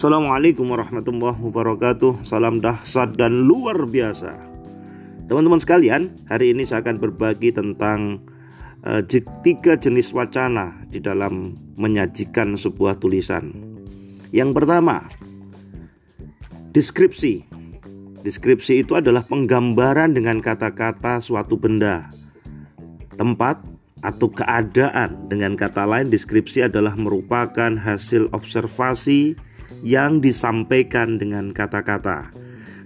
Assalamualaikum warahmatullahi wabarakatuh. Salam dahsyat dan luar biasa. Teman-teman sekalian Hari ini saya akan berbagi tentang uh, Tiga jenis wacana Di dalam menyajikan sebuah tulisan. Yang pertama Deskripsi. Deskripsi itu adalah penggambaran dengan kata-kata suatu benda. Tempat atau keadaan dengan kata lain deskripsi adalah merupakan hasil observasi yang disampaikan dengan kata-kata.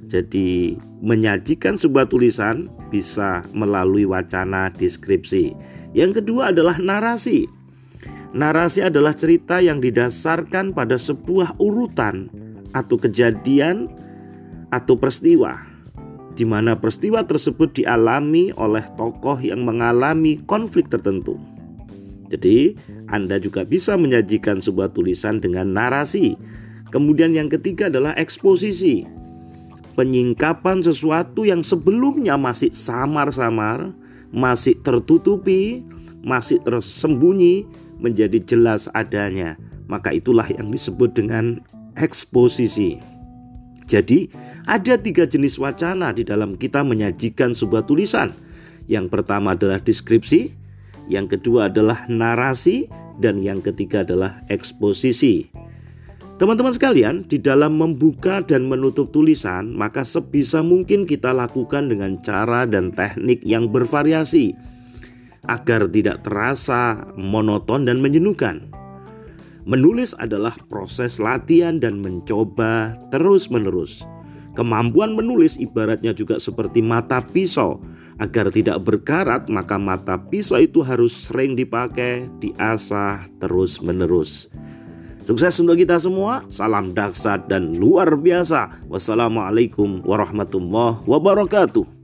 Jadi, menyajikan sebuah tulisan bisa melalui wacana deskripsi. Yang kedua adalah narasi. Narasi adalah cerita yang didasarkan pada sebuah urutan atau kejadian atau peristiwa di mana peristiwa tersebut dialami oleh tokoh yang mengalami konflik tertentu. Jadi, Anda juga bisa menyajikan sebuah tulisan dengan narasi Kemudian yang ketiga adalah eksposisi. Penyingkapan sesuatu yang sebelumnya masih samar-samar, masih tertutupi, masih tersembunyi menjadi jelas adanya. Maka itulah yang disebut dengan eksposisi. Jadi, ada tiga jenis wacana di dalam kita menyajikan sebuah tulisan. Yang pertama adalah deskripsi, yang kedua adalah narasi, dan yang ketiga adalah eksposisi. Teman-teman sekalian, di dalam membuka dan menutup tulisan, maka sebisa mungkin kita lakukan dengan cara dan teknik yang bervariasi agar tidak terasa monoton dan menjenuhkan. Menulis adalah proses latihan dan mencoba terus-menerus. Kemampuan menulis ibaratnya juga seperti mata pisau. Agar tidak berkarat, maka mata pisau itu harus sering dipakai, diasah terus-menerus. Sukses untuk kita semua. Salam dahsyat dan luar biasa. Wassalamualaikum warahmatullahi wabarakatuh.